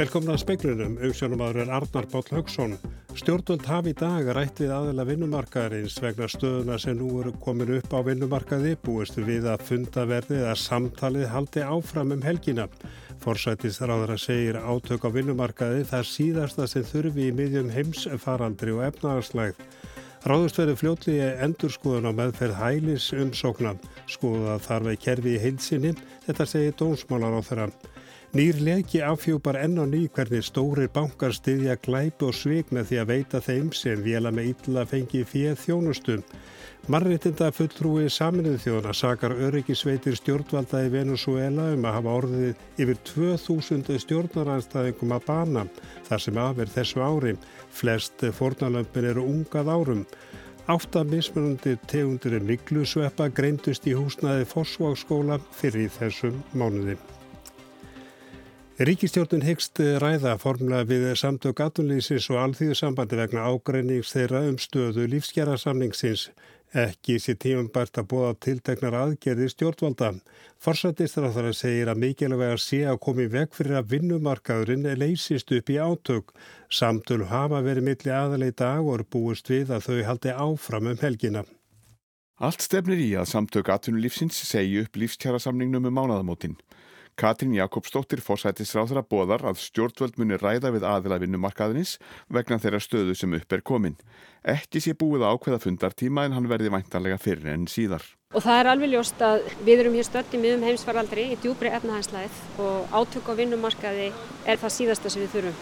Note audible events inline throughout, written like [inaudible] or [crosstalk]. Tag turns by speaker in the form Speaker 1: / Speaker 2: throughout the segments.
Speaker 1: Velkomna að speiklunum, auðsjónumadur er Arnar Báll Haugsson. Stjórnvöld hafi í dag rætt við aðila vinnumarkaðarins vegna stöðuna sem nú eru komin upp á vinnumarkaði búistu við að fundaverðið að samtalið haldi áfram um helgina. Forsættisráðara segir átök á vinnumarkaði það síðasta sem þurfi í miðjum heimsfarandri og efnaðarslægð. Ráðust verið fljótlega endurskoðun á meðferð hælis umsóknan. Skoða þarf að kerfi í heilsinni, þetta segir dónsmálar á þeirra. Nýr leki afhjúpar enn og ný hvernig stórir bankar styðja glæpi og með því að veita þeim sem vela með illa fengi fyrir þjónustum. Marritinda fulltrúi saminuð þjóðana sakar öryggisveitir stjórnvalda í Venezuela um að hafa orðið yfir 2000 stjórnaranstæðingum að bana þar sem afverð þessu ári. Flest fornalömpin eru ungað árum. Átta mismunandi tegundir miklu sveppa greindust í húsnaði Fossváksskóla fyrir þessum mánuði. Ríkistjórnun hegst ræða formlega við samtök atunlýsins og alþýðusambandi vegna ágreinings þeirra um stöðu lífsgerðarsamningsins. Ekki sé tíum bært að búa tiltegnar aðgerði stjórnvalda. Það segir að mikilvæg að sé að komi veg fyrir að vinnumarkaðurinn leysist upp í átök. Samtölu hafa verið milli aðalegi dag og eru búist við að þau haldi áfram um helgina.
Speaker 2: Allt stefnir í að samtök atunlýfsins segi upp lífskjærasamningnum um mánaðamótin. Katrín Jakobsdóttir fórsætisráðra bóðar að stjórnvöld muni ræða við aðila vinnumarkaðinins vegna þeirra stöðu sem upp er komin. Ekki sé búið ákveða fundartíma en hann verði væntanlega fyrir enn síðar.
Speaker 3: Og það er alveg ljóst að við erum hér stötti miðum heimsfaraldri í djúbri efnahænslæð og átök á vinnumarkaði er það síðasta sem við þurfum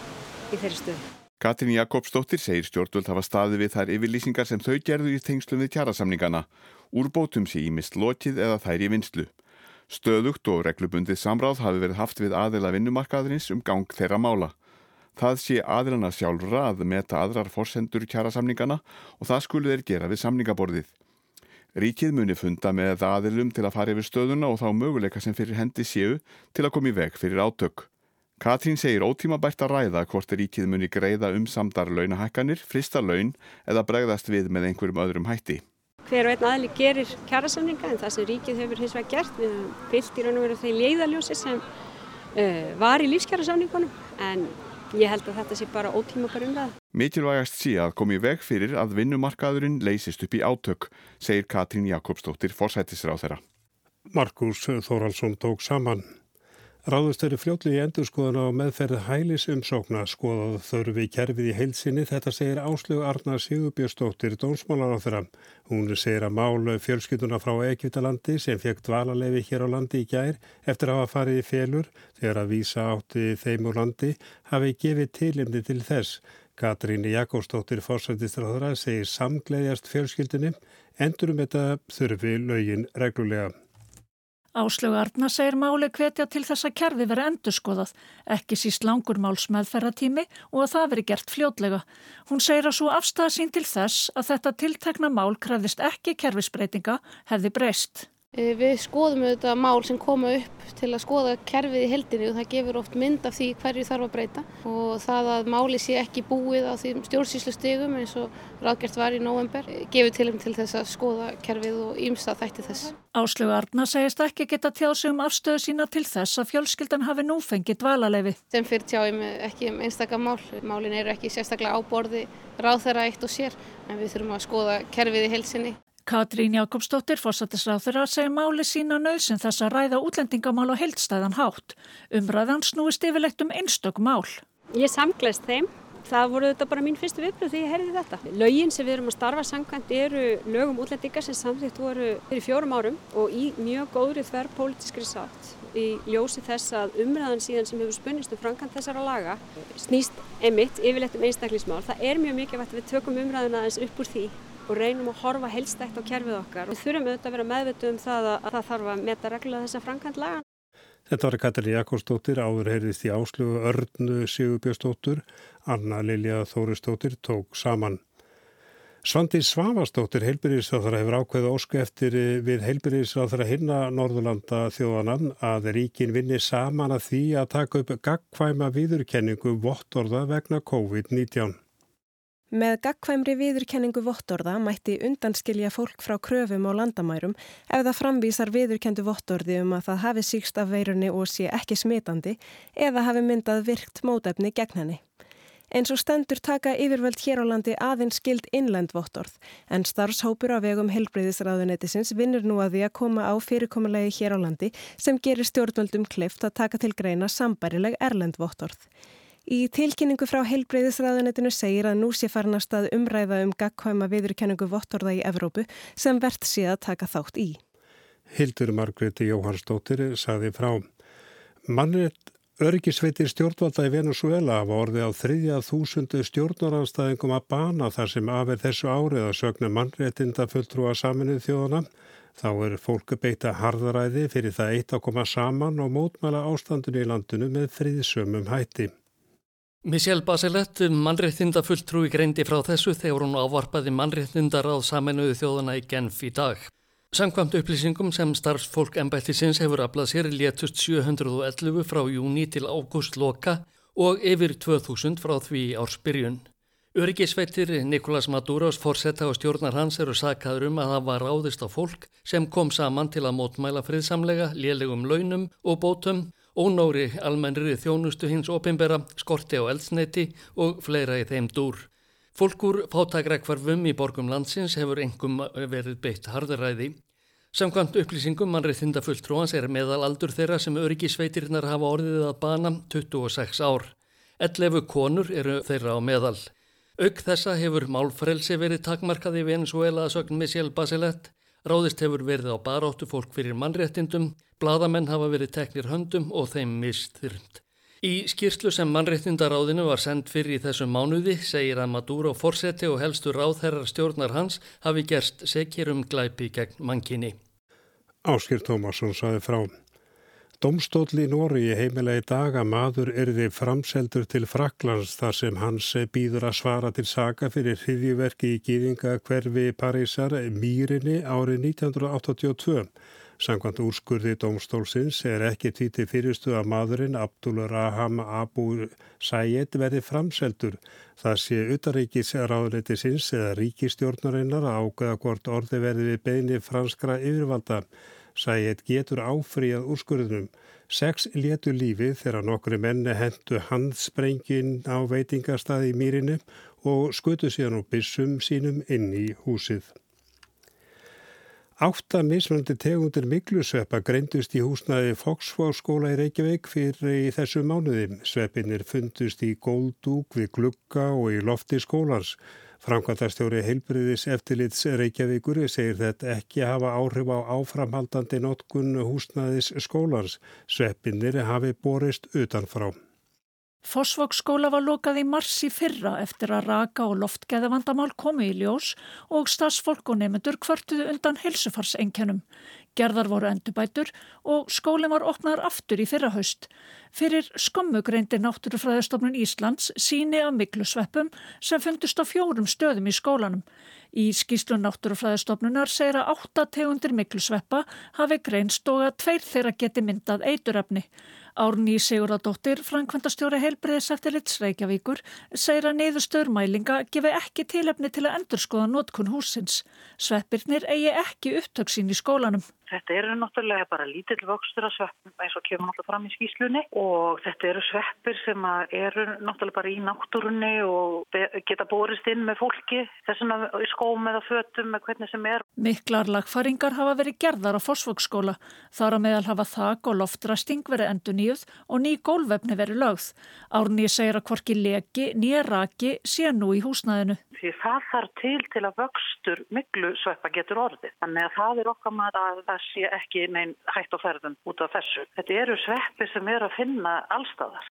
Speaker 3: í þeirri stöðu.
Speaker 2: Katrín Jakobsdóttir segir stjórnvöld hafa staði við þær yfirlýsingar sem þau gerðu í tengslum við tjarasamningana. Úrbótum sé í mist lokið eða þær í vinslu. Stöðugt og reglubundið samráð hafi verið haft við aðila vinnumarkaðurins um gang þeirra mála. Það sé aðilana sjálfra að meta aðrar forsendur kjærasamningana og það skulu þeir gera við samningaborðið. Ríkið muni funda með aðilum til að fara yfir stöðuna og þá möguleika sem fyrir hendi séu til að koma í veg fyrir átök. Katrín segir ótíma bært að ræða hvort ríkið muni greiða um samdar launahækkanir, frista laun eða bregðast við með einhverjum öðrum hætti
Speaker 3: hver og einn aðli gerir kjærasamninga en það sem ríkið hefur hins vegar gert við höfum fyllt í raun og veru þeir leiðaljósi sem uh, var í lífskjærasamningunum en ég held að þetta sé bara ótímakar um það.
Speaker 2: Mikilvægast sé að komi veg fyrir að vinnumarkaðurinn leysist upp í átök, segir Katrín Jakobsdóttir forsættisráð þeirra.
Speaker 1: Markus Þóraldsson tók saman. Ráðust eru fljótlega í endurskoðuna á meðferð hælis umsókna skoðað þörfi kerfið í heilsinni þetta segir Áslögu Arnar Sigurbjörnsdóttir dónsmálar á þeirra. Hún segir að málu fjölskylduna frá Ekvitalandi sem fekk dvalarlefi hér á landi í gær eftir að hafa farið í félur þegar að vísa átti þeim úr landi hafi gefið tilimni til þess. Katríni Jakobsdóttir þeirra segir samgleðjast fjölskyldunni endurum þetta þurfi lögin reglulega.
Speaker 4: Áslögu Arna segir máli hvetja til þess að kerfi veri endurskoðað, ekki síst langur máls meðferratími og að það veri gert fljótlega. Hún segir að svo afstæða sín til þess að þetta tiltekna mál krefðist ekki kerfisbreytinga hefði breyst.
Speaker 5: Eh, við skoðum auðvitað mál sem koma upp til að skoða kerfið í heldinu og það gefur oft mynd af því hverju þarf að breyta og það að máli sé ekki búið á því stjórnsýslu stegum eins og ráðgert var í november eh, gefur til um til þess að skoða kerfið og ýmsta þætti þess.
Speaker 4: Áslögu Arna segist ekki geta tjáð sig um afstöðu sína til þess að fjölskyldan hafi nú fengið dvalalefi.
Speaker 5: Sem fyrir tjáum ekki um einstakar mál. Málin eru ekki sérstaklega áborði ráð þeirra eitt og sér en við þurfum að skoða kerfið í helsinni.
Speaker 4: Katrín Jakobsdóttir, fórsættisráþur að segja máli sína nöðsinn þess að ræða útlendingamál og heildstæðan hátt. Umræðan snúist yfirlegt um einstök mál.
Speaker 3: Ég samgleist þeim. Það voru þetta bara mín fyrstu viðbröð því ég heyrði þetta. Lögin sem við erum að starfa samkvæmt eru lögum útlendingar sem samþýtt voru fyrir fjórum árum og í mjög góðri þverr pólitískri sátt í ljósi þess að umræðan síðan sem hefur spunnist um framkvæmt þessara laga snýst einmitt yfirlegt um einstaklismál. Það er mjög mikilvægt að við tökum umræðina aðeins upp úr því og reynum að horfa helstækt á kerfið okkar. Við þurfum auðvitað að vera meðvituð um það að það þarf að meta reglulega þessa framkvæmt lagan.
Speaker 1: Þetta var Katalí Jakobsdóttir, áður heyrðist í áslugu Örnu Sigurbjörnsdóttur, Anna Lilja Þóristóttir tók saman. Svandi Svavastóttir heilbyrðisráþara hefur ákveðu ósku eftir við heilbyrðisráþara hinna Norðurlanda þjóðanan að ríkin vinni saman að því að taka upp gagkvæma viðurkenningu vottorða vegna COVID-19.
Speaker 6: Með gagkvæmri viðurkenningu vottorða mætti undanskilja fólk frá kröfum á landamærum ef það framvísar viðurkendu vottorði um að það hafi síkst af veirunni og sé ekki smitandi eða hafi myndað virkt mótefni gegn henni. Eins og stendur taka yfirvöld hér á landi aðeins skild innlend vottorð en starfshópur á vegum helbreyðisraðunetisins vinnur nú að því að koma á fyrirkomulegi hér á landi sem gerir stjórnvöldum klift að taka til greina sambærileg erlend vottorð. Í tilkynningu frá heilbreyðisræðunetinu segir að nú sé farin að umræða um gagkvæma viðurkenningu vottorða í Evrópu sem verðt sé að taka þátt í.
Speaker 1: Hildur Margreti Jóhansdóttir saði frá. Mannrétt örgisveitir stjórnvalda í Venezuela var orðið á þriðja þúsundu stjórnaranstæðingum að bana þar sem aðverð þessu árið að sögna mannréttinda fulltrúa saminuð þjóðana. Þá er fólku beita harðaræði fyrir það eitt að koma saman og mótmæla ástandinu í landinu með friðsömmum hætti.
Speaker 7: Michelle Bachelet, mannréttinda fulltrúi greindi frá þessu þegar hún ávarpaði mannréttindar á saminuðu þjóðana í Genf í dag. Samkvæmt upplýsingum sem starfsfólk embættisins hefur aflað sér létust 711 frá júni til ágúst loka og yfir 2000 frá því ársbyrjun. Öryggisveitir Nikolas Maduros fórsetta og stjórnar hans eru sakaður um að það var ráðist á fólk sem kom saman til að mótmæla friðsamlega, lélegum launum og bótum ónóri almennri þjónustu hins opimbera, skorti á eldsneiti og fleira í þeim dúr. Fólkur fátagrækvarfum í borgum landsins hefur engum verið beitt harðaræði. Samkvæmt upplýsingum mannreiðinda fulltróans er meðalaldur þeirra sem öryggisveitirnar hafa orðið að bana 26 ár. 11 konur eru þeirra á meðal. Auk þessa hefur málfrelsi verið takmarkað í Venezuela að sögn Michelle Bachelet Ráðist hefur verið á baróttu fólk fyrir mannréttindum, bladamenn hafa verið teknir höndum og þeim mistyrnd. Í skýrslu sem mannréttindaráðinu var sendt fyrir í þessum mánuði segir að Maduro fórseti og helstu ráðherrar stjórnar hans hafi gerst sekir um glæpi gegn mankinni.
Speaker 1: Áskir Tómasson saði frá. Domstóli í Nóri heimilega í dag að maður erði framseldur til Fraklands þar sem hans býður að svara til saga fyrir hriðjuverki í gýðinga hverfi Parísar Mýrinni árið 1982. Samkvæmt úrskurði domstólsins er ekki tvíti fyrirstu að maðurinn Abdul Raham Abu Sayed verði framseldur. Það sé utaríkis ráðleitisins eða ríkistjórnarinnar að ágæða hvort orði verði við beini franskra yfirvalda. Sæet getur áfríað úrskurðunum. Sex létu lífið þegar nokkru menni hendu handsprengin á veitingarstaði í mýrinu og skutu síðan úr bissum sínum inn í húsið. Átta mismöndi tegundir miklusveppa greindust í húsnaði Foxfóskóla í Reykjavík fyrir í þessu mánuði. Sveppinir fundust í góldúk við glugga og í lofti skólans. Framkvæmtastjóri heilbriðis eftirlits Reykjavíkur segir þetta ekki hafa áhrif á áframhaldandi notkun húsnaðis skólans. Sveppinir hafi borist utanfrá.
Speaker 4: Fossvóksskóla var lokað í mars í fyrra eftir að raka og loftgeðavandamál komu í ljós og stafsfólk og nefnendur kvörtuðu undan helsufarsenkjönum. Gerðar voru endubætur og skólinn var opnaðar aftur í fyrra haust. Fyrir skommu greindir Náttúrufræðistofnun Íslands síni af miklusveppum sem fundust á fjórum stöðum í skólanum. Í skýslu Náttúrufræðistofnunar segir að átta tegundir miklusveppa hafi greinst og að tveir þeirra geti myndað eituröfni. Árni Sigurðardóttir, Frankvandastjóri heilbreyðis eftir Litsreikjavíkur, segir að niðurstöðurmælinga gefi ekki tilefni til að endurskoða notkun húsins. Sveppirnir eigi ekki upptöksin í skólanum.
Speaker 8: Þetta eru náttúrulega bara lítill vöxtur af sveppum eins og kemur náttúrulega fram í skýslunni og þetta eru sveppir sem eru náttúrulega bara í náttúrunni og geta borist inn með fólki þessuna í skóm eða fötum með hvernig sem er.
Speaker 4: Miklar lagfaringar hafa verið gerðar á fósfóksskóla. Þar að meðal hafa þak og loftræsting verið endur nýjuð og ný gólvefni verið lögð. Árni segir að hvorki leki, nýja raki sé nú í húsnæðinu.
Speaker 8: Því það þarf til til að vöxtur miklu sveppa getur orðið. Þannig að það er okkar maður að það sé ekki neinn hægt á ferðum út af þessu. Þetta eru sveppi sem eru að finna allstæðar.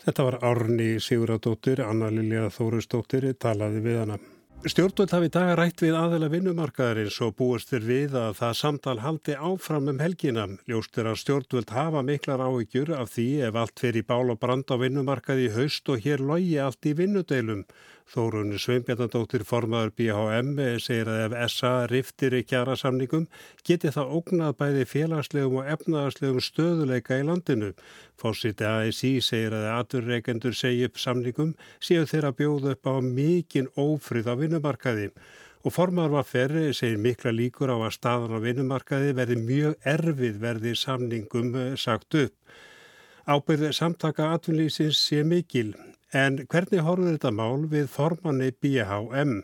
Speaker 1: Þetta var Árni Siguradóttir, Anna Lilja Þórusdóttir, talaði við hana. Stjórnvöld hafi dag rætt við aðela vinnumarkaðarins og búist þér við að það samtal haldi áfram um helgina. Ljóst er að stjórnvöld hafa miklar áhyggjur af því ef allt fer í bál og brand á vinnumarkaði í haust og hér logi allt í vinnudeilum. Þórun Sveinbjarnadóttir formaður BHM segir að ef SA riftir í kjara samningum geti það ógnað bæði félagslegum og efnaðarslegum stöðuleika í landinu. Fósiti ASI segir að aturreikendur segi upp samningum séu þeirra bjóð upp á mikinn ófrið á vinnumarkaði og formaður var ferri segir mikla líkur á að staðan á vinnumarkaði verði mjög erfið verði samningum eh, sagt upp. Ábyrði samtaka atvinnlýsins sé mikil en hvernig horfður þetta mál við formanni BHM?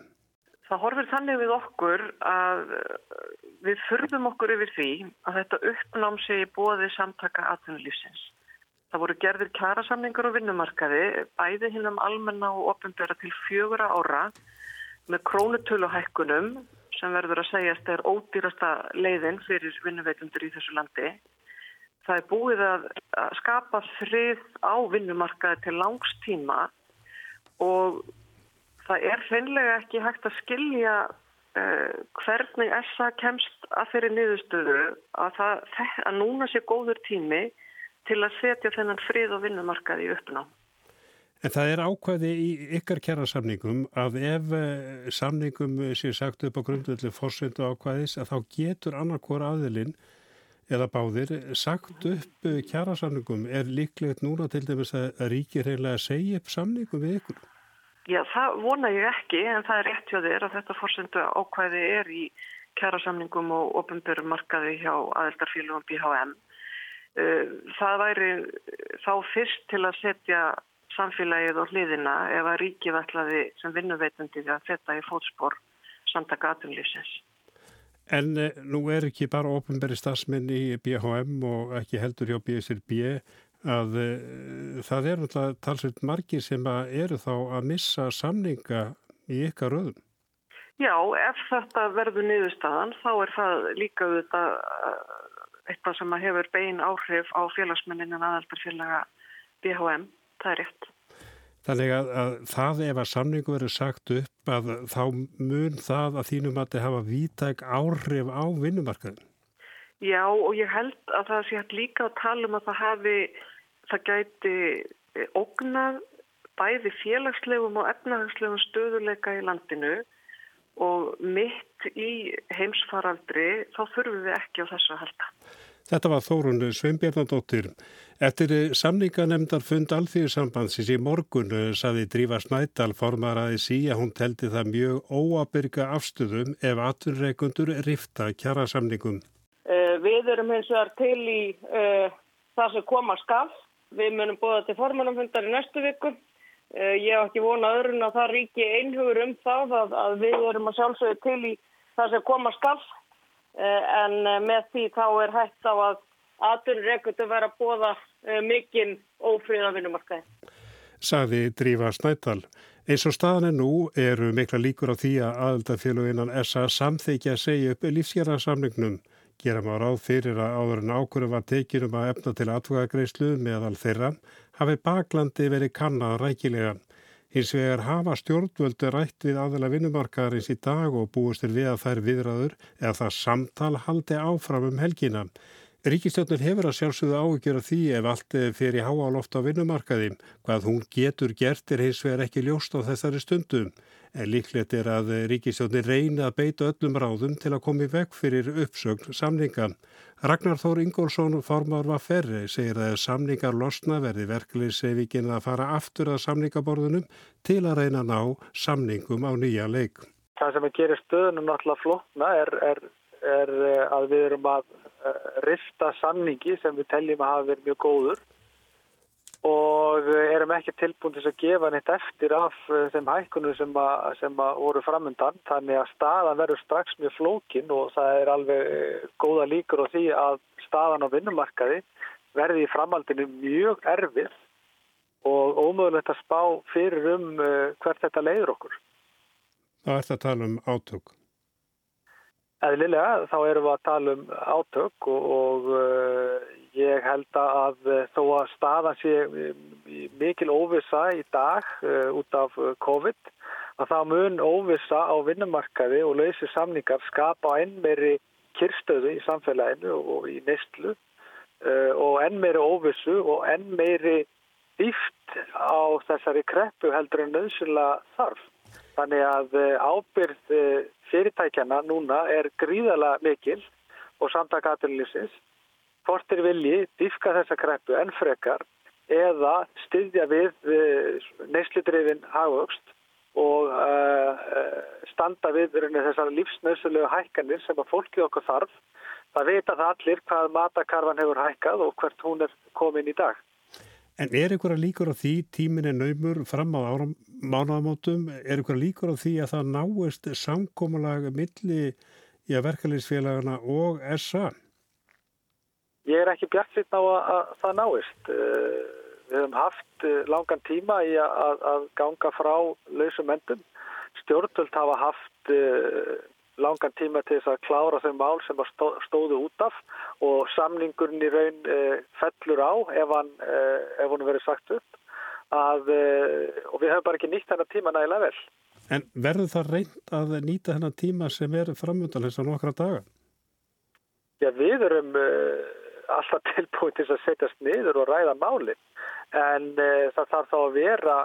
Speaker 9: Það horfir þannig við okkur að eh, við förðum okkur yfir því að þetta uppnám sé í bóði samtaka atvinnlýsins. Það voru gerðir kjærasamningur og vinnumarkaði, bæði hinn um almenna og ofinbæra til fjögura ára með krónutöluhækkunum sem verður að segjast er ódýrasta leiðin fyrir vinnuveitundur í þessu landi. Það er búið að skapa frið á vinnumarkaði til langstíma og það er hreinlega ekki hægt að skilja uh, hvernig essa kemst að þeirri niðurstöðu að, það, að núna sé góður tími til að setja þennan frið á vinnumarkaði í uppnátt.
Speaker 1: En það er ákvæði í ykkar kjærasamningum að ef eh, samningum sé sagt upp á grundvöldu fórsendu ákvæðis að þá getur annarkor aðilinn eða báðir sagt upp kjærasamningum. Er líklegt núna til dæmis að ríkir að segja upp samningum við ykkur?
Speaker 9: Já, það vona ég ekki en það er rétt hjá þér að þetta fórsendu ákvæði er í kjærasamningum og ofnbjörnum markaði hjá aðeldarfélagum BHM. Eh, það væri þá fyrst til að setja samfélagið og hliðina ef að ríkið ætlaði sem vinnuveitandi að þetta í fótspór samtaka aðtunlýfsins.
Speaker 1: En eh, nú er ekki bara ofnbæri stafsmenn í BHM og ekki heldur hjá BSRB að eh, það er náttúrulega talsveit margir sem eru þá að missa samninga í ykkar röðum.
Speaker 9: Já, ef þetta verður niðurstaðan þá er það líka eh, eitthvað sem hefur bein áhrif á félagsmennin en aðaldarfélaga BHM það er rétt.
Speaker 1: Þannig að, að það ef að samningu verður sagt upp að þá mun það að þínum að þetta hafa vítæk áhrif á vinnumarkaðin?
Speaker 9: Já og ég held að það sé hægt líka að tala um að það hafi, það gæti eh, ógnað bæði félagslegum og efnahagslegum stöðuleika í landinu og mitt í heimsfaraldri þá þurfum við ekki á þessu að halda.
Speaker 1: Þetta var Þórun Sveinbjörnadóttir. Eftir samninganemndar fund alþýðusambandsins í morgun saði Drífa Snædal formar aðeins í að hún teldi það mjög óabyrga afstöðum ef aturreikundur rifta kjara samningum.
Speaker 10: Uh, við erum hins vegar til í uh, það sem koma skall. Við munum bóða til formanumfundar í næstu viku. Uh, ég hef ekki vonað öðrun að það ríki einhugur um það að, að við erum að sjálfsögja til í það sem koma skall Eh, en eh, með því þá er hægt á að aðtunreikundu vera að bóða eh, mikinn ófríða vinnumarkaði.
Speaker 1: Saði Drífa Snættal. Eins og staðan er nú eru mikla líkur á því að aðaldafélaginnan SA samþykja að segja upp lífsgjarasamningnum. Gera maður áð fyrir að áður en ákvöru var tekinum að efna til atvögagreyslu meðal þeirra hafi baklandi verið kannad rækilega. Hins vegar hafa stjórnvöldu rætt við aðala vinnumarkaðarins í dag og búistir við að þær viðraður eða það samtal haldi áfram um helgina. Ríkistjórnir hefur að sjálfsögðu áhugjur af því ef allt fer í háaloft á vinnumarkaði. Hvað hún getur gert er hins vegar ekki ljóst á þessari stundum. En líklegt er að ríkistjórnir reyna að beita öllum ráðum til að koma í veg fyrir uppsögn samninga. Ragnar Þór Ingólfsson formar var ferri, segir að samningar losna verði verkliðsevikinn að fara aftur að samningaborðunum til að reyna að ná samningum á nýja leik.
Speaker 11: Það sem að gera stöðunum náttúrulega flotna er, er, er að við erum að eh, rifta samningi sem við teljum að hafa verið mjög góður og erum ekki tilbúin til að gefa neitt eftir af eh, þeim hækkunum sem, að, sem að voru framöndan þannig að staðan verður strax mjög flókin og það er alveg eh, góða líkur á því að staðan á vinnumarkaði verði í framhaldinu mjög erfið og ómögulegt að spá fyrir um eh, hvert þetta leiður okkur.
Speaker 1: Það ert að tala um átök.
Speaker 11: Eðlilega þá erum við að tala um átök og, og Ég held að eh, þó að staðan sé eh, mikil óvisa í dag uh, út af COVID að það mun óvisa á vinnumarkaði og lausi samningar skapa enn meiri kyrstöðu í samfélaginu og í neistlu uh, og enn meiri óvisu og enn meiri dýft á þessari kreppu heldur en nöðsynlega þarf. Þannig að eh, ábyrð eh, fyrirtækjana núna er gríðala mikil og samtaka aðlýsins. Hvort er vilji diffka þessa kreppu enn frekar eða styðja við neyslidrifin hagvöxt og uh, standa við þessar lífsnausulegu hækkanir sem að fólkið okkur þarf. Það vita það allir hvað matakarfan hefur hækkað og hvert hún er komin í dag.
Speaker 1: En er einhverja líkur á því tímin er naumur fram á mánaðamótum? Er einhverja líkur á því að það náist samkómulag milli í að verkefliðsfélagana og SA?
Speaker 11: Ég er ekki bjart sitt á að, að það náist. Uh, Við höfum haft eh, langan tíma í að, að ganga frá lausum endum. Stjórnvöld hafa haft uh, langan tíma til þess að klára þau mál sem stó, stóðu út af og samningurinn í raun fellur á ef hann, ef hann verið sagt upp. Að, og við höfum bara ekki nýtt þennan tíma nægilega vel.
Speaker 1: En verður það reynd að nýta þennan tíma sem er framöndan þess að nokkra daga?
Speaker 11: Já, við erum alltaf [laughs] tilbúin til að setjast niður og ræða málinn en uh, það þarf þá að vera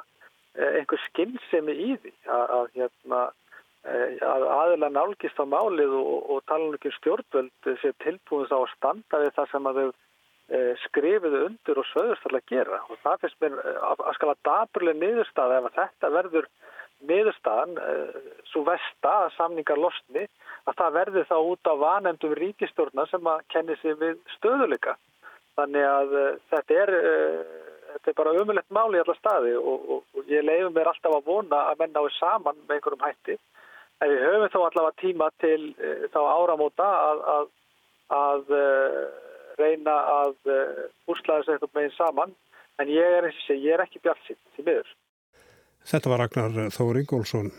Speaker 11: einhver skinnsemi í því að, hérna, að aðeila nálgist á málið og, og tala um ekki stjórnvöld sé tilbúinst á að standa við það sem að þau skrifiðu undir og söðust að gera og það finnst mér að skala daburlega niðurstaða ef þetta verður niðurstaðan svo vesta að samningar losni að það verður þá út á vanemdum ríkistjórna sem að kenni sig við stöðuleika þannig að þetta er þetta er bara umulett mál í alla staði og, og, og ég leiðum mér alltaf að vona að menna á því saman með einhverjum hætti. En við höfum þá allavega tíma til þá áramóta að, að, að reyna að e, úrslaða þessu einhvern veginn saman. En ég er, ég er ekki bjart sitt í miður.
Speaker 1: Þetta var Ragnar Þóri Ingólfsson.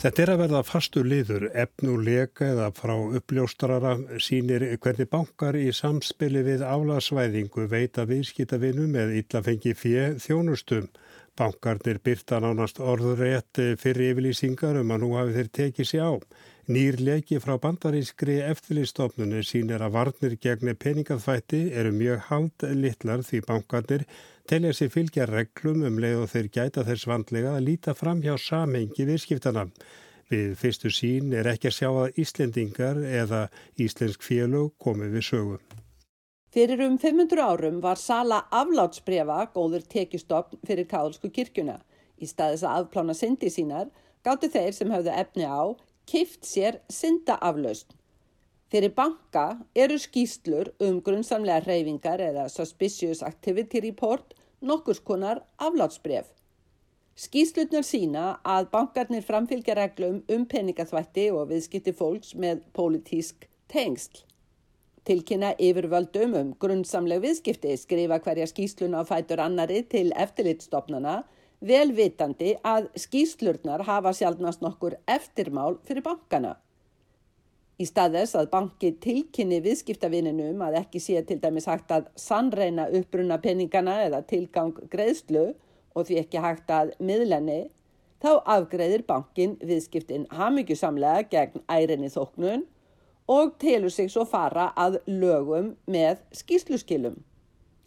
Speaker 1: Þetta er að verða fastur liður, efnuleika eða frá uppljóstarara sínir hvernig bankar í samspili við álasvæðingu veita viðskitavinum eða illafengi fjö þjónustum. Bankarnir byrta nánast orðurétt fyrir yfirlýsingar um að nú hafi þeir tekið sér á. Nýrleiki frá bandarískri eftirlýstofnunni sínir að varnir gegn peningaþvætti eru mjög hald litlar því bankarnir telja sér fylgja reglum um leið og þeir gæta þess vandlega að líta fram hjá samhengi viðskiptana. Við fyrstu sín er ekki að sjá að Íslendingar eða Íslensk félög komið við sögu.
Speaker 12: Fyrir um 500 árum var sala aflátsbrefa góður tekistofn fyrir káðsku kirkjuna. Í staðis að afplána syndi sínar gáttu þeir sem hafðu efni á kift sér syndaaflaust. Fyrir banka eru skýslur um grunnsamlega hreyfingar eða Suspicious Activity Report nokkurs konar aflátsbref. Skýslutnar sína að bankarnir framfylgja reglum um peningaþvætti og viðskipti fólks með pólitísk tengsl. Tilkynna yfirvöldum um grunnsamleg viðskipti skrifa hverja skýsluna á fætur annari til eftirlitstofnana velvitandi að skýslurnar hafa sjálfnast nokkur eftirmál fyrir bankana. Í staðess að banki tilkynni viðskiptavininum að ekki sé til dæmis hægt að sannreina uppbrunna peningana eða tilgang greiðslu og því ekki hægt að miðlenni, þá afgreðir bankin viðskiptin hamingjusamlega gegn ærinni þóknun og telur sig svo fara að lögum með skýsluskilum.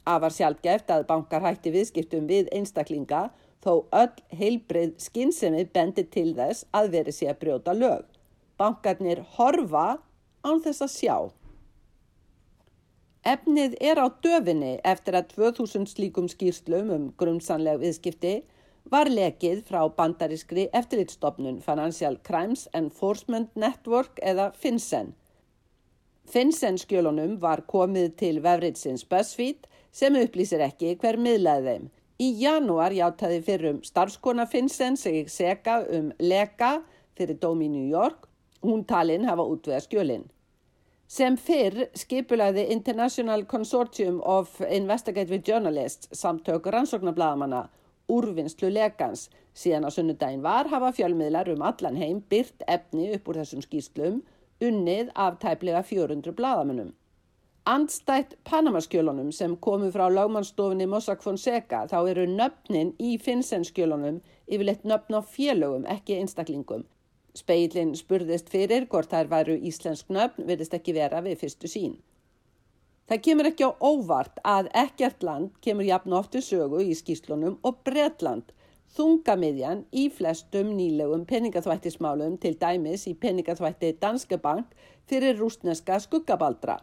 Speaker 12: Afar sjálfgeft að bankar hætti viðskiptum við einstaklinga þó öll heilbrið skinnsemi bendir til þess að veri sé að brjóta lög. Bankarnir horfa án þess að sjá. Efnið er á döfinni eftir að 2000 slíkum skýrslum um grunnsanlega viðskipti var lekið frá bandarískri eftirlitstofnun Financial Crimes Enforcement Network eða FinCEN. FinCEN skjölunum var komið til vefritsins BuzzFeed sem upplýsir ekki hver miðlaði þeim. Í janúar játaði fyrrum starfskona FinCEN sig seka um leka fyrir dóm í New York. Hún talinn hafa útveða skjölinn. Sem fyrr skipulaði International Consortium of Investigative Journalists samtök rannsóknarblaðamanna úrvinnslu lekans síðan að sunnudaginn var hafa fjölmiðlar um allan heim byrt efni upp úr þessum skýslum unnið af tæplega 400 blaðamennum. Andstætt Panamaskjölunum sem komu frá lagmannstofinni Mossack Fonseca þá eru nöfnin í Finnsenskjölunum yfirleitt nöfn á félögum ekki einstaklingum Speilin spurðist fyrir hvort þær væru íslensk nöfn verðist ekki vera við fyrstu sín. Það kemur ekki á óvart að ekkert land kemur jafn ofti sögu í skýslunum og Bretland, þungamiðjan í flestum nýlegum peningaþvættismálum til dæmis í peningaþvætti Danske Bank fyrir rúsneska skuggabaldra.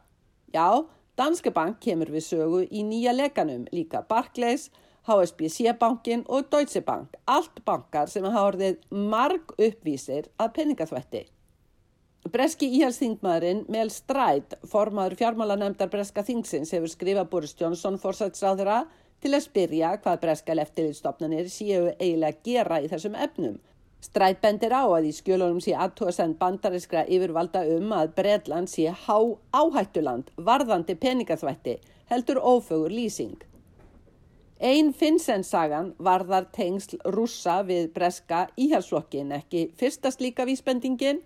Speaker 12: Já, Danske Bank kemur við sögu í nýja lekanum, líka Barclays, HSBC-bankin og Deutsche Bank, allt bankar sem hafa orðið marg uppvísir að peningaþvætti. Breski íhalsþingmaðurinn Mel Stræt, formaður fjármálanemdar Breska þingsins, hefur skrifað Boris Johnson fórsætsráðura til að spyrja hvað Breska leftilitstofnanir séu eiginlega að gera í þessum efnum. Stræt bendir á að í skjölunum sé aðtóðsend bandariskra yfirvalda um að Breitland sé há áhættuland, varðandi peningaþvætti, heldur ófögur lýsing. Einn Finnsen-sagan varðar tengsl rússa við breska íhalslokkin, ekki fyrsta slíka vísbendingin,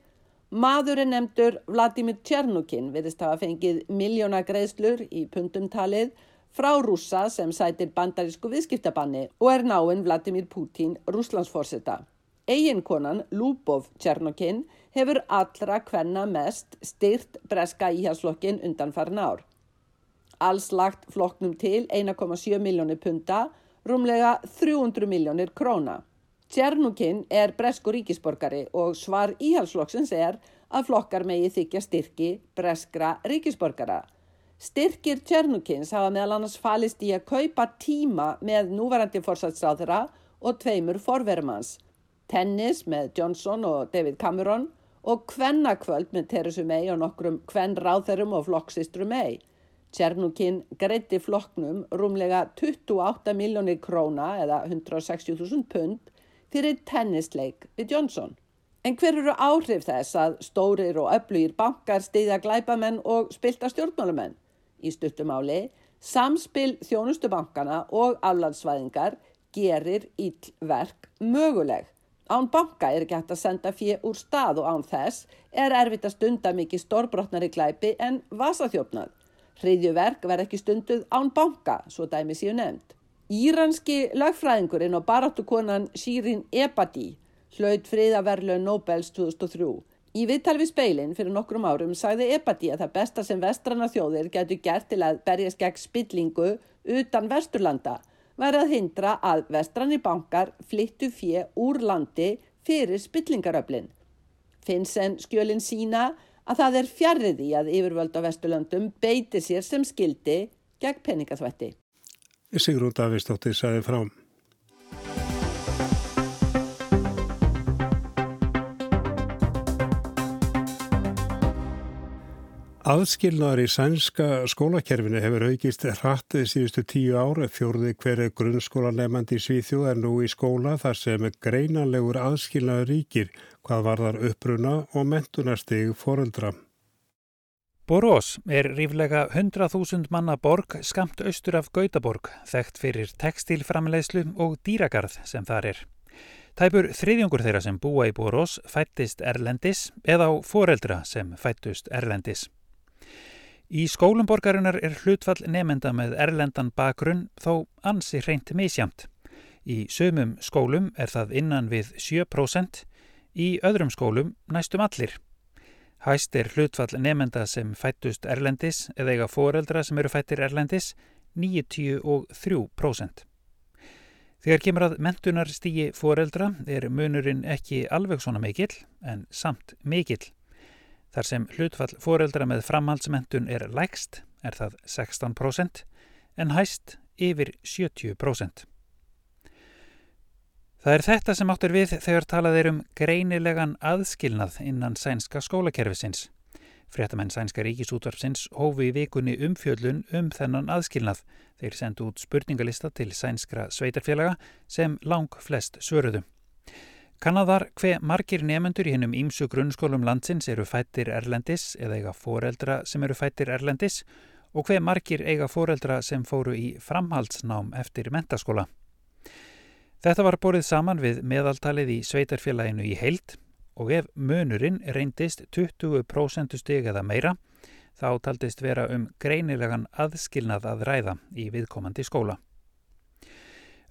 Speaker 12: Maðurinn nefndur Vladimir Tjernukin viðist hafa fengið miljóna greiðslur í pundumtalið frá rúsa sem sætir bandarísku viðskiptabanni og er náinn Vladimir Putin rúslandsforsetta. Eginkonan Lubov Tjernukin hefur allra hvenna mest styrt breska íhjárslokkin undan farin ár. Alls lagt flokknum til 1,7 miljónir punta, rúmlega 300 miljónir króna. Tjernukinn er bresku ríkisborgari og svar íhalsflokksins er að flokkar megi þykja styrki breskra ríkisborgara. Styrkir Tjernukins hafa meðal annars falist í að kaupa tíma með núvarandi fórsætsráðura og tveimur forverumans. Tennis með Johnson og David Cameron og kvennakvöld með Theresa May og nokkrum kvenn ráðherrum og flokksistru May. Tjernukinn greitti flokknum rúmlega 28 miljónir króna eða 160.000 pund fyrir tennisleik við Johnson. En hver eru áhrif þess að stórir og öflugir bankar stiðja glæpamenn og spilta stjórnmálumenn? Í stuttumáli, samspil þjónustubankana og aflandsvæðingar gerir íllverk möguleg. Án banka er ekki hægt að senda fyrir úr stað og án þess er erfitt að stunda mikið stórbrotnari glæpi en vasaþjófnað. Hriðjuverk verð ekki stunduð án banka, svo dæmi séu nefnd. Íranski lagfræðingurinn og baráttukonan Shirin Ebadi hlaut friðaverlu Nobels 2003. Í viðtal við speilin fyrir nokkrum árum sagði Ebadi að það besta sem vestrana þjóðir getur gert til að berjast gegn spillingu utan vesturlanda var að hindra að vestrani bankar flyttu fjö úr landi fyrir spillingaröflin. Finnsen skjölinn sína að það er fjarriði að yfirvöld á vesturlandum beiti sér sem skildi gegn peningaþvætti.
Speaker 1: Sigrún Davísdóttir saði frá. Aðskilnaðar í sænska skólakerfinu hefur aukist hrattið síðustu tíu ára fjórði hverju grunnskólanemandi í Svíþjóð er nú í skóla þar sem greinanlegur aðskilnaður ríkir hvað varðar uppruna og mentunastig foreldra.
Speaker 13: Borós er ríflega 100.000 manna borg skamt austur af Gautaborg, þekkt fyrir textilframleyslu og dýragarð sem þar er. Tæpur þriðjungur þeirra sem búa í Borós fættist Erlendis eða á foreldra sem fættust Erlendis. Í skólum borgarinnar er hlutfall nefenda með Erlendan bakgrunn þó ansi hreint misjamt. Í sömum skólum er það innan við 7%, í öðrum skólum næstum allir. Hæst er hlutfall nefnda sem fættust erlendis eða eiga foreldra sem eru fættir erlendis 93%. Þegar kemur að mentunar stígi foreldra er munurinn ekki alveg svona mikill en samt mikill. Þar sem hlutfall foreldra með framhaldsmentun er lægst er það 16% en hæst yfir 70%. Það er þetta sem áttur við þegar talað er um greinilegan aðskilnað innan sænska skólakerfisins. Fréttamenn sænska ríkisútvarfsins hófi í vikunni umfjöllun um þennan aðskilnað. Þeir sendu út spurningalista til sænskra sveitarfélaga sem lang flest svöruðu. Kannadar hver margir nefendur í hennum ímsu grunnskólum landsins eru fættir erlendis eða eiga foreldra sem eru fættir erlendis og hver margir eiga foreldra sem fóru í framhaldsnám eftir mentaskóla. Þetta var borið saman við meðaltalið í sveitarfélaginu í heilt og ef munurinn reyndist 20% stig eða meira þá taldist vera um greinilegan aðskilnað að ræða í viðkomandi skóla.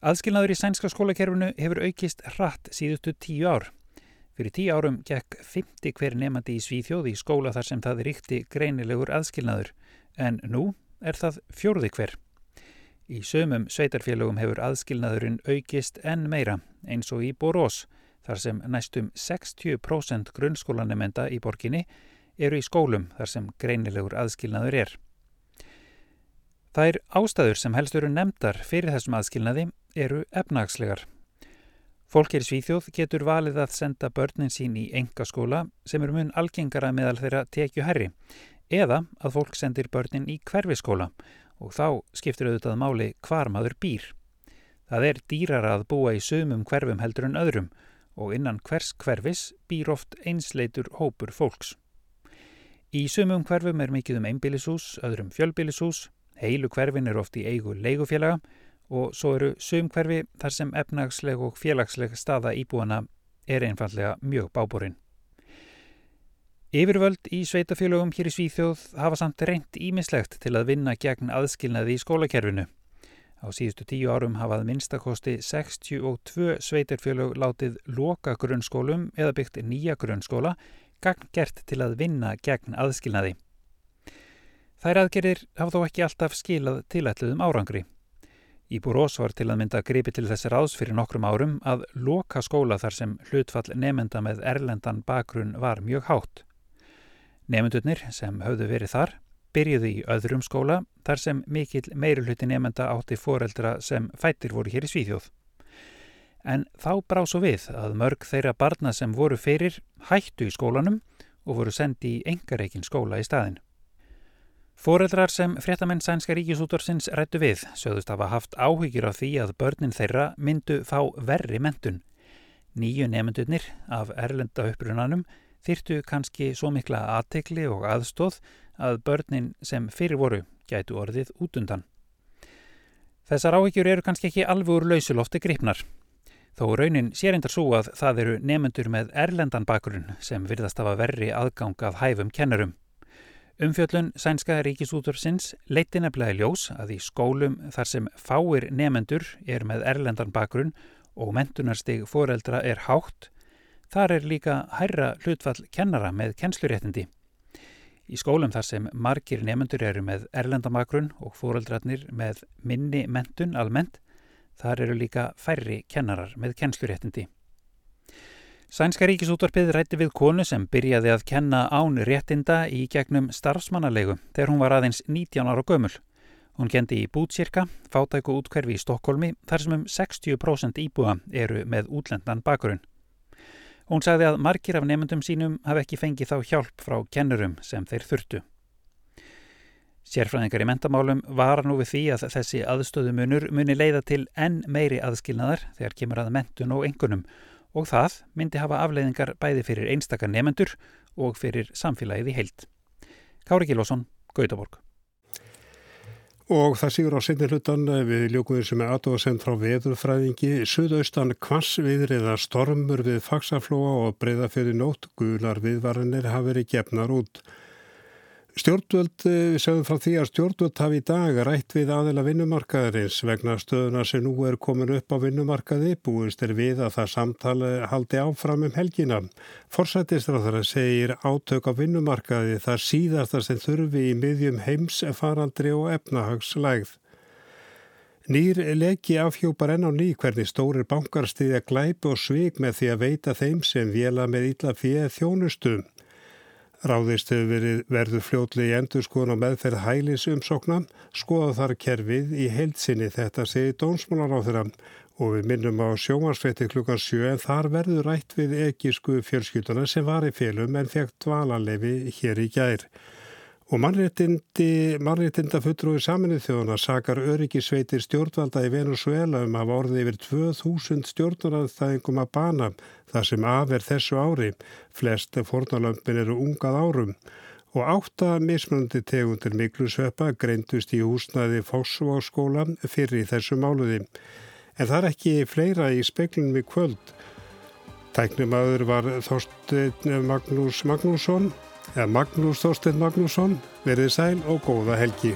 Speaker 13: Aðskilnaður í sænska skólakerfinu hefur aukist hratt síðustu tíu ár. Fyrir tíu árum gekk 50 hver nefandi í Svíþjóð í skóla þar sem það ríkti greinilegur aðskilnaður en nú er það fjórði hver. Í sömum sveitarfélögum hefur aðskilnaðurinn aukist enn meira eins og í Borós þar sem næstum 60% grunnskólanemenda í borginni eru í skólum þar sem greinilegur aðskilnaður er. Það er ástæður sem helst eru nefndar fyrir þessum aðskilnaði eru efnagslegar. Fólk er svíþjóð getur valið að senda börnin sín í enga skóla sem eru mun algengara meðal þeirra tekju herri eða að fólk sendir börnin í hverfiskóla og þá skiptir auðvitað máli hvar maður býr. Það er dýrar að búa í sömum hverfum heldur en öðrum og innan hvers hverfis býr oft einsleitur hópur fólks. Í sumum hverfum er mikið um einbílishús, öðrum fjölbílishús, heilu hverfin er oft í eigu leigufélaga og svo eru sum hverfi þar sem efnagsleg og félagsleg staða íbúana er einfallega mjög bábúrin. Yfirvöld í sveitafélögum hér í Svíþjóð hafa samt reynd ímislegt til að vinna gegn aðskilnaði í skólakerfinu. Á síðustu tíu árum hafað minnstakosti 62 sveitarfjölög látið loka grunnskólum eða byggt nýja grunnskóla gagn gert til að vinna gegn aðskilnaði. Þær aðgerir hafa þó ekki alltaf skilað tilætluðum árangri. Í Búrós var til að mynda gripi til þessi ráðs fyrir nokkrum árum að loka skóla þar sem hlutfall nefnda með erlendan bakgrunn var mjög hátt. Nefndurnir sem höfðu verið þar byrjuði í öðrum skóla þar sem mikill meirulhutti nefnda átti foreldra sem fættir voru hér í Svíþjóð. En þá brá svo við að mörg þeirra barna sem voru fyrir hættu í skólanum og voru sendi í engareikin skóla í staðin. Foreldrar sem fréttamenn sænska ríkisútorsins rættu við sögðust hafa haft áhyggjur af því að börnin þeirra myndu fá verri mentun. Nýju nefndurnir af erlenda upprunanum þyrtu kannski svo mikla aðtekli og aðstóð að börnin sem fyrir voru gætu orðið útundan. Þessar áhyggjur eru kannski ekki alveg úr lausulofti gripnar. Þó raunin sérindar svo að það eru nefnendur með erlendan bakgrunn sem virðast hafa verri aðgang af hæfum kennurum. Umfjöllun Sænska ríkisútursins leiti nefnilega ljós að í skólum þar sem fáir nefnendur er með erlendan bakgrunn og mentunarstig foreldra er hátt, þar er líka hærra hlutfall kennara með kennsluréttindi. Í skólum þar sem margir nefnendur eru með erlendamagrunn og fóreldrarnir með minni mentun almennt, þar eru líka færri kennarar með kennsluréttindi. Sænska ríkisútvarpið rætti við konu sem byrjaði að kenna án réttinda í gegnum starfsmannalegu þegar hún var aðeins 19 ára gömul. Hún kendi í Bútsirka, fátæku útkverfi í Stokkólmi, þar sem um 60% íbúa eru með útlendan bakgrunn. Hún sagði að margir af nefndum sínum hafi ekki fengið þá hjálp frá kennurum sem þeir þurftu. Sérfræðingar í mentamálum var nú við því að þessi aðstöðumunur muni leiða til enn meiri aðskilnaðar þegar kemur að mentun og engunum og það myndi hafa afleiðingar bæði fyrir einstakar nefnendur og fyrir samfélagið í heilt. Kári Gilvason, Gautaborg.
Speaker 1: Og það sigur á sinni hlutan við ljókuður sem er aðdóðsend frá veðurfræðingi. Suðaustan kvassviðri eða stormur við faksaflóa og breyða fyrir nótt gular viðvaranir hafi verið gefnar út. Stjórnvöld, eh, við segðum frá því að stjórnvöld hafi í dag rætt við aðila vinnumarkaðarins vegna stöðuna sem nú er komin upp á vinnumarkaði búist er við að það samtali haldi áfram um helgina. Forsætistráðara segir átök á vinnumarkaði þar síðasta sem þurfi í miðjum heims faraldri og efnahagslægð. Nýr leki afhjópar enn á ný hvernig stórir bankar stiðja glæpi og svig með því að veita þeim sem vela með illa fyrir þjónustum. Ráðist hefur verið verður fljótli í endurskóðun og meðferð hælis umsókna, skoða þar kerfið í heilsinni þetta segi dónsmálar á þeirra og við minnum á sjómarsveiti klukkan 7 en þar verður rætt við ekísku fjölskylduna sem var í félum en fekk dvalarlefi hér í gær. Og mannréttinda fulltrúi saminnið þjóðuna sakar öryggisveitir stjórnvalda í Venezuela um að orði yfir 2000 stjórnarðaðingum að bana það sem af er þessu ári. Flest fornalömpin eru ungað árum og átta mismunandi tegundir miklusveppa greindust í húsnaði Fossvóskóla fyrir þessu máluði. En það er ekki fleira í speklingum í kvöld. Tæknum aður var Þorstein Magnús Magnússon Magnús Þorstein Magnússon, verið sæl og góða helgi.